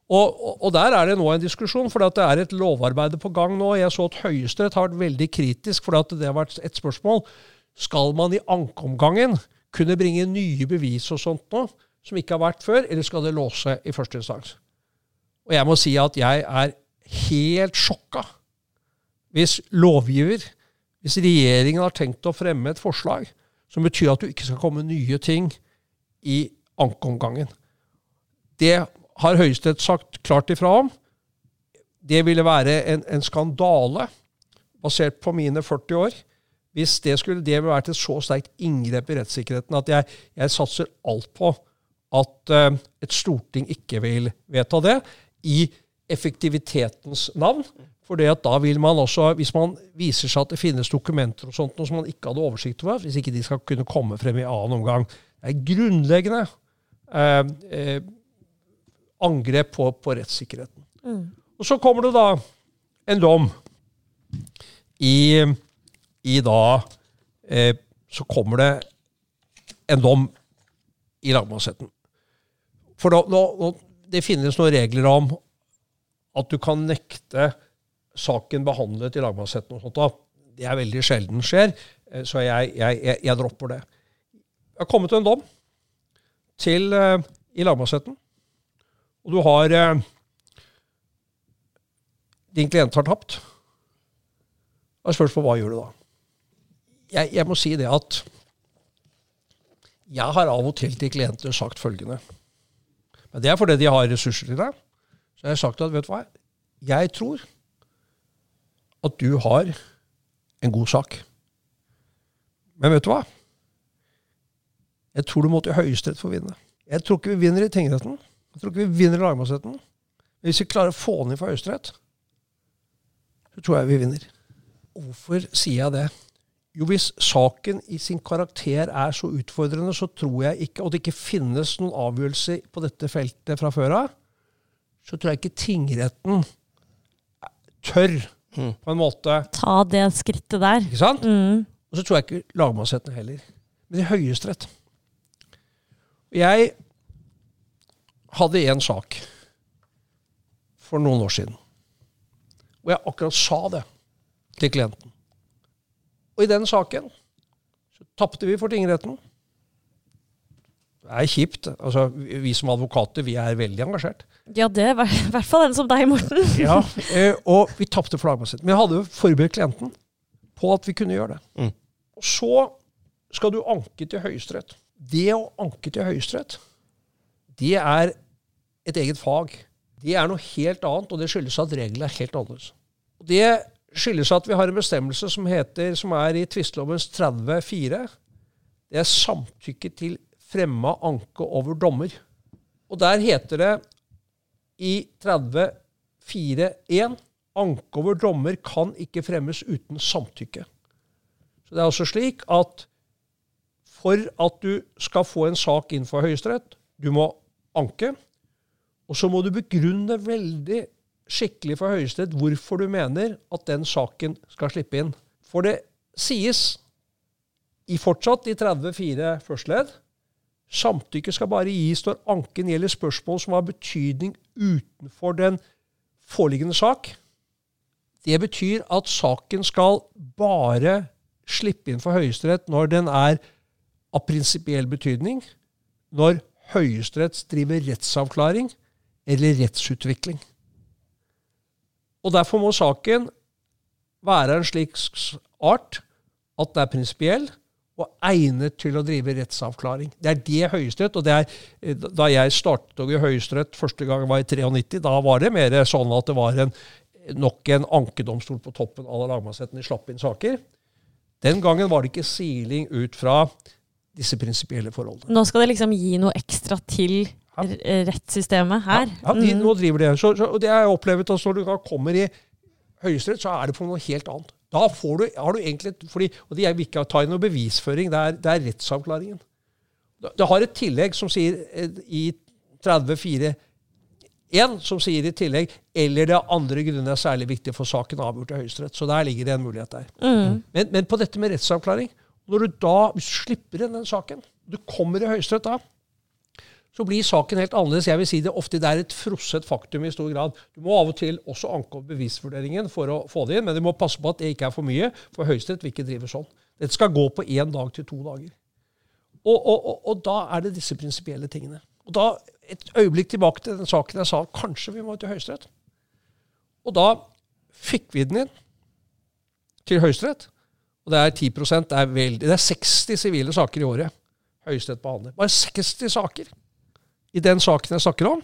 Og, og, der er det nå en diskusjon, for det er et lovarbeid på gang nå. Jeg så at Høyesterett har vært veldig kritisk, for det har vært et spørsmål. Skal man i ankeomgangen kunne bringe nye bevis og sånt nå, som ikke har vært før, eller skal det låse i første instans? Og jeg må si at jeg er helt sjokka hvis lovgiver, hvis regjeringen har tenkt å fremme et forslag som betyr at du ikke skal komme nye ting i ankeomgangen. Det har Høyesterett sagt klart ifra om. Det ville være en, en, skandale, basert på mine 40 år, hvis det skulle det vært et så sterkt inngrep i rettssikkerheten at jeg, jeg satser alt på at uh, et storting ikke vil vedta det. i effektivitetens navn. For da vil man også, Hvis man viser seg at det finnes dokumenter og sånt, noe som man ikke hadde oversikt over, hvis ikke de skal kunne komme frem i annen omgang Det er grunnleggende eh, eh, angrep på, på rettssikkerheten. Mm. Og så kommer det da en dom i, i da eh, Så kommer det en dom i lagmannsretten. For da, nå, det finnes noen regler om at du kan nekte saken behandlet i lagmannsretten. og sånt. Det er veldig sjelden skjer, eh, så jeg, jeg, jeg, jeg dropper det. Det har kommet en dom til, eh, i lagmannsretten, og du har eh, Din klient har tapt. Da spørs på hva gjør du da. Jeg, jeg må si det at jeg har av og til til klienter sagt følgende. Men det er fordi de har ressurser til deg. Så jeg har sagt at vet du hva, jeg tror at du har en god sak. Men vet du hva? Jeg tror du må til Høyesterett for å vinne. Jeg tror ikke vi vinner i tingretten. Jeg tror ikke vi vinner lagmannsretten. Men hvis vi klarer å få den inn for Høyesterett, så tror jeg vi vinner. Hvorfor sier jeg det? Jo, hvis saken i sin karakter er så utfordrende, så tror jeg ikke Og det ikke finnes noen avgjørelse på dette feltet fra før av, så tror jeg ikke tingretten tør mm. på en måte Ta det skrittet der. Ikke sant? Mm. Og så tror jeg ikke lagmannsretten heller. Men i Høyesterett. Jeg hadde en sak for noen år siden Og jeg akkurat sa det til klienten. Og i den saken så tapte vi for tingretten. Det er kjipt. Altså, vi som advokater vi er veldig engasjert. Ja, det er i hvert fall en som deg, Morten. ja, eh, Og vi tapte flagmasset. Men jeg hadde jo forberedt klienten på at vi kunne gjøre det. Mm. Og så skal du anke til Høyesterett. Det å anke til Høyesterett, det er et eget fag. Det er noe helt annet, og det skyldes at reglene er helt annerledes. Det skyldes at vi har en bestemmelse som, heter, som er i tvistelovens 30-4. Det er samtykke til fremma anke over dommer. Og der heter det i 30-4-1 anke over dommer kan ikke fremmes uten samtykke. Så det er altså slik at for at du skal få en sak inn for Høyesterett, du må anke, og så må du begrunne veldig skikkelig for Høyesterett hvorfor du mener at den saken skal slippe inn. For det sies i fortsatt i 34 første ledd samtykke skal bare gis når anken gjelder spørsmål som har betydning utenfor den foreliggende sak. Det betyr at saken skal bare slippe inn for Høyesterett når den er av prinsipiell betydning, når Høyesterett driver rettsavklaring eller rettsutvikling. Og Derfor må saken være en slik art at den er prinsipiell og egnet til å drive rettsavklaring. Det er det Høyesterett. Og det er, da jeg startet i Høyesterett første gang var i 93, da var det mer sånn at det var en, nok en ankedomstol på toppen av lagmannsretten. De slapp inn saker. Den gangen var det ikke siling ut fra disse prinsipielle forholdene. Nå skal det liksom gi noe ekstra til rettssystemet her. Ja, ja de, mm. nå driver det. Så, så, og det har jeg opplevd at når du kommer i Høyesterett, så er det på noe helt annet. Da får du, har du egentlig, fordi, og De vil ikke ta inn noe bevisføring, det er, det er rettsavklaringen. Det har et tillegg som sier eh, i 34.1, som sier i tillegg eller det er andre grunner er særlig viktig for saken avgjort i Høyesterett. Så der ligger det en mulighet der. Mm. Men, men, på dette med rettsavklaring Når du da slipper inn den saken, du kommer i Høyesterett da, så blir saken helt annerledes. Jeg vil si Det ofte det er et frosset faktum i stor grad. Du må av og til også anke opp bevisvurderingen for å få det inn, men du må passe på at det ikke er for mye, for Høyesterett vil ikke drive sånn. Dette skal gå på én dag til to dager. Og, og, og, og da er det disse prinsipielle tingene. Og da, Et øyeblikk tilbake til den saken jeg sa kanskje vi må til Høyesterett. Og da fikk vi den inn til Høyesterett. Og det er 10 det er, veldig, det er 60 sivile saker i året Høyesterett behandler. Bare 60 saker i den saken jeg snakker om,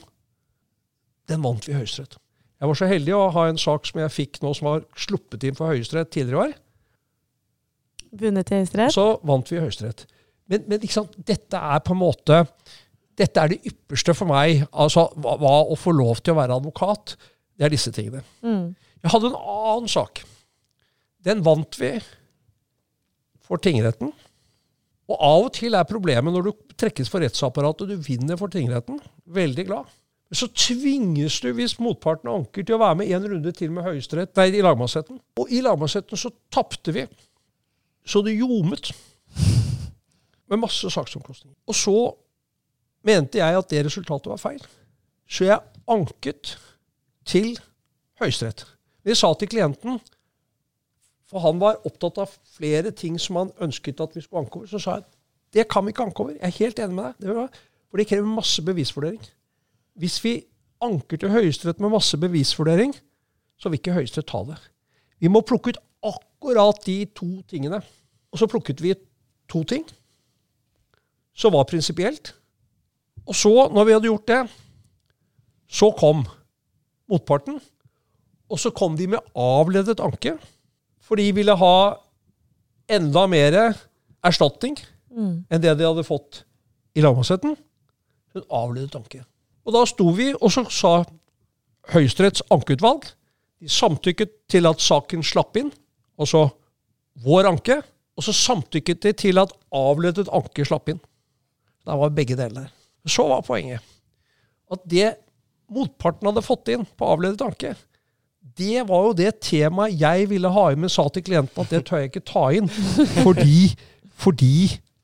den vant vi i Høyesterett. Jeg var så heldig å ha en sak som jeg fikk nå som var sluppet inn for Høyesterett tidligere i år. Vunnet i Høyesterett? Så vant vi i Høyesterett. Men, men dette er på en måte dette er det ypperste for meg. altså hva, hva, Å få lov til å være advokat, det er disse tingene. Mm. Jeg hadde en annen sak. Den vant vi for tingretten. Og av og til er problemet når du trekkes for rettsapparatet og du vinner for tingretten, veldig glad. Så tvinges du, hvis motparten anker, til å være med en runde til med Høyesterett, nei, i lagmannsretten. Og i lagmannsretten så tapte vi. Så det ljomet. Med masse saksomkostninger. Og så mente jeg at det resultatet var feil. Så jeg anket til Høyesterett. Vi sa til klienten for han var opptatt av flere ting som han ønsket at vi skulle anke over. Så sa jeg det kan vi ikke anke over. Jeg er helt enig med deg. For det krever masse bevisvurdering. Hvis vi anker til Høyesterett med masse bevisvurdering, så vil ikke Høyesterett ta det. Vi må plukke ut akkurat de to tingene. Og så plukket vi to ting som var prinsipielt. Og så, når vi hadde gjort det, så kom motparten. Og så kom de med avledet anke. For de ville ha enda mer erstatning mm. enn det de hadde fått i lagmannsretten. En avledet anke. Og da sto vi, og så sa Høyesteretts ankeutvalg De samtykket til at saken slapp inn, altså vår anke. Og så samtykket de til at avledet anke slapp inn. Da var begge deler der. Så var poenget at det motparten hadde fått inn på avledet anke, det var jo det temaet jeg ville ha inn, men sa til klienten at det tør jeg ikke ta inn. Fordi, fordi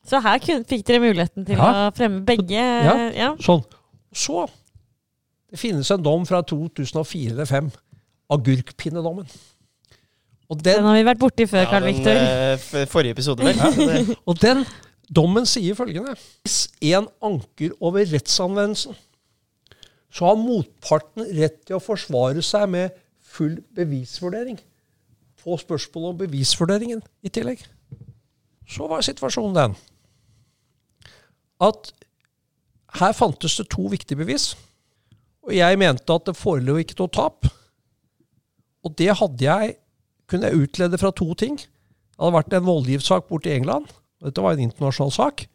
Så her fikk dere muligheten til ja. å fremme begge? Ja, ja. sånn. Så Det finnes en dom fra 2004 eller 2005. Agurkpinnedommen. Og den, den, har vi vært borti før, ja, Karl Viktor. Uh, forrige episode, vel. og den dommen sier følgende Hvis en anker over rettsanvendelsen, så har motparten rett til å forsvare seg med full bevisvurdering. Få spørsmål om bevisvurderingen i tillegg. Så var situasjonen den at her fantes det to viktige bevis. Og jeg mente at det forelå ikke noe tap. Og det hadde jeg kunne jeg utlede fra to ting. Det hadde vært en voldgiftssak borte i England. Dette var en internasjonal sak.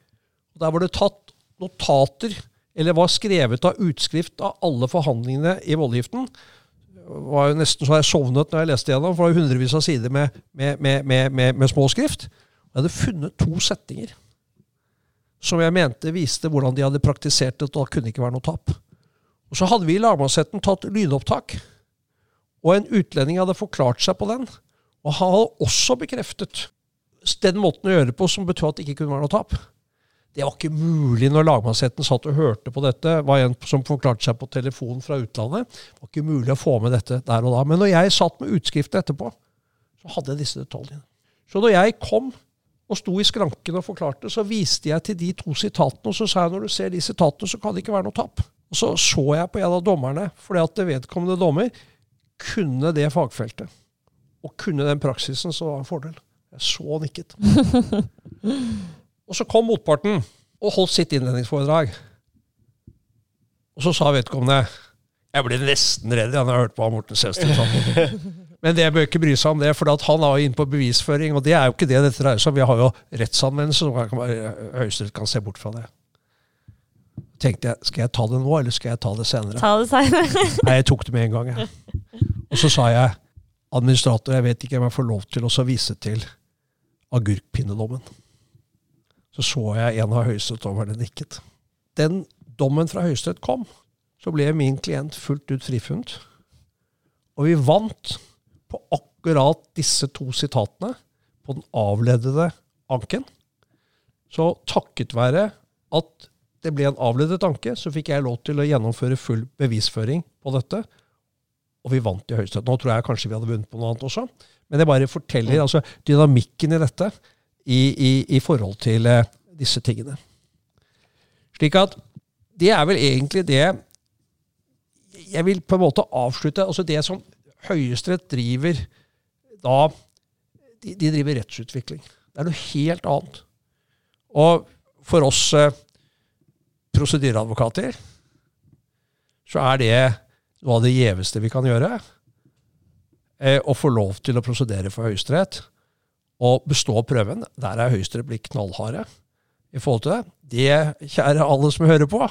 og Der var det tatt notater, eller var skrevet av utskrift av alle forhandlingene i voldgiften. Var jo nesten så jeg sovnet når jeg leste gjennom, for det var hundrevis av sider med, med, med, med små skrift. Jeg hadde funnet to setninger som jeg mente viste hvordan de hadde praktisert det, og da kunne det ikke være noe tap. Og Så hadde vi i lagmannsretten tatt lydopptak, og en utlending hadde forklart seg på den. Og han hadde også bekreftet den måten å gjøre det på som betød at det ikke kunne være noe tap. Det var ikke mulig når lagmannsretten satt og hørte på dette. var en som forklarte seg på telefon fra utlandet. Det var ikke mulig å få med dette der og da. Men når jeg satt med utskriften etterpå, så hadde jeg disse detaljene. Så når jeg kom og sto i skranken og forklarte, så viste jeg til de to sitatene, og så sa jeg når du ser de sitatene, så kan det ikke være noe tap. Og så så jeg på en av dommerne, fordi at det vedkommende dommer kunne det fagfeltet. Og kunne den praksisen, så var det en fordel. Jeg så nikket. og så kom motparten og holdt sitt innledningsforedrag. Og så sa vedkommende Jeg ble nesten redd da jeg hørte på Morten Sæsted. Men det bør ikke bry seg om det, for han er jo inne på bevisføring. Og det er jo ikke det dette dreier seg om. Vi har jo rettsanvendelse, så Høyesterett kan se bort fra det. tenkte jeg, skal jeg ta det nå, eller skal jeg ta det senere? Ta det senere. Nei, jeg tok det med en gang. Jeg. Og så sa jeg, administrator, jeg vet ikke om jeg får lov til å vise til agurkpinnedommen. Så så jeg en av høyesterettsdommerne nikket. Den dommen fra Høyesterett kom, så ble min klient fullt ut frifunnet. Og vi vant på akkurat disse to sitatene på den avledede anken. Så takket være at det ble en avledet anke, så fikk jeg lov til å gjennomføre full bevisføring på dette. Og vi vant i Høyesterett. Nå tror jeg kanskje vi hadde vunnet på noe annet også. Men jeg bare forteller altså, dynamikken i dette i, i, i forhold til eh, disse tingene. Slik at det er vel egentlig det Jeg vil på en måte avslutte altså Det som Høyesterett driver da de, de, driver rettsutvikling. Det er noe helt annet. Og for oss eh, prosedyreadvokater så er det noe av det gjeveste vi kan gjøre. Eh, å få lov til å prosedere for Høyesterett og bestå prøven. Der er Høyesterett blitt knallharde i forhold til det. Det, kjære alle som hører på,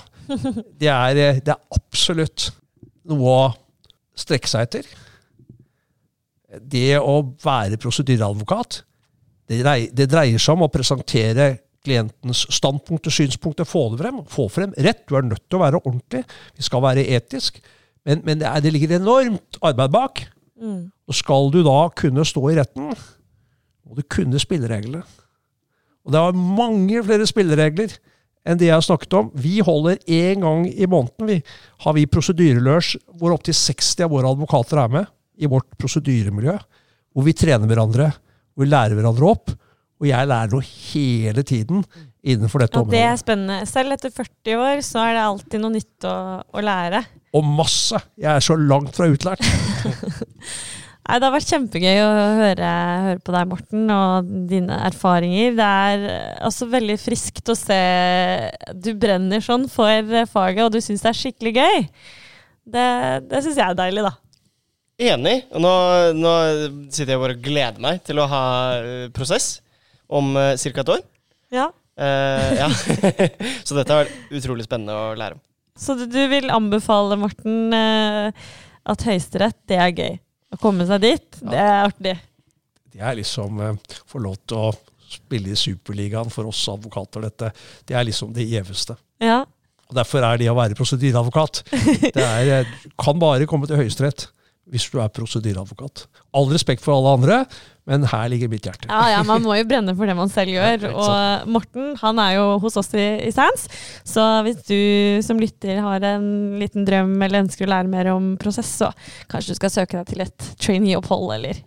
det er, det er absolutt noe å strekke seg etter det å være prosedyreadvokat, det, det, dreier seg om å presentere klientens standpunkt og synspunkter, få det frem. Få frem rett. Du er nødt til å være ordentlig. Vi skal være etisk. Men, men det, er, det, ligger enormt arbeid bak. Mm. Og skal du da kunne stå i retten, må du kunne spillereglene. Og det er mange flere spilleregler enn det jeg har snakket om. Vi holder én gang i måneden vi, har vi prosedyrelørs hvor opptil 60 av våre advokater er med i vårt prosedyremiljø, hvor vi trener hverandre, hvor vi lærer hverandre opp. Og jeg lærer noe hele tiden innenfor dette ja, området. Det er spennende. Selv etter 40 år så er det alltid noe nytt å, å lære. Og masse! Jeg er så langt fra utlært. Nei, Det har vært kjempegøy å høre, høre, på deg, Morten, og dine erfaringer. Det er altså veldig friskt å se Du brenner sånn for faget, og du syns det er skikkelig gøy. Det, det syns jeg er deilig, da. Enig. Og nå, nå, sitter jeg bare og gleder meg til å ha eh, prosess om uh, eh, ca. et år. Ja. Uh, ja. så dette har vært utrolig spennende å lære om. Så du, du vil anbefale, Morten, uh, at Høyesterett, det er gøy? Å komme seg dit, ja. det er artig? Det er liksom uh, få lov til å spille i Superligaen for oss advokater, dette. Det er liksom det gjeveste. Ja. Og Derfor er det å være prosedyreadvokat. Det er, kan bare komme til Høyesterett hvis du er prosedyreadvokat. All respekt for alle andre, men her ligger mitt hjerte. Ja, ja, Man må jo brenne for det man selv gjør. Og Morten han er jo hos oss i, i Sands, så hvis du som lytter har en liten drøm eller ønsker å lære mer om prosess, så kanskje du skal søke deg til et trainee-opphold eller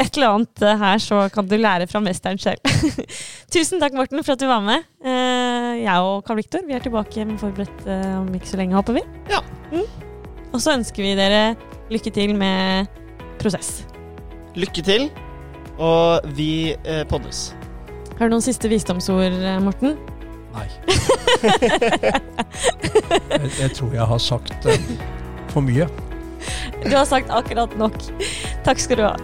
et eller annet her, så kan du lære fra mesteren selv. Tusen takk, Morten, for at du var med. Eh, jeg og Karl Viktor vi er tilbake med forberedt eh, om ikke så lenge, håper vi. Ja. Mm. Og så ønsker vi dere lykke til med prosess. Lykke til, og vi eh, poddes. Har du noen siste visdomsord, eh, Morten? Nei. jeg, jeg, tror jeg har sagt eh, for mye. Du har sagt akkurat nok. Takk skal du ha.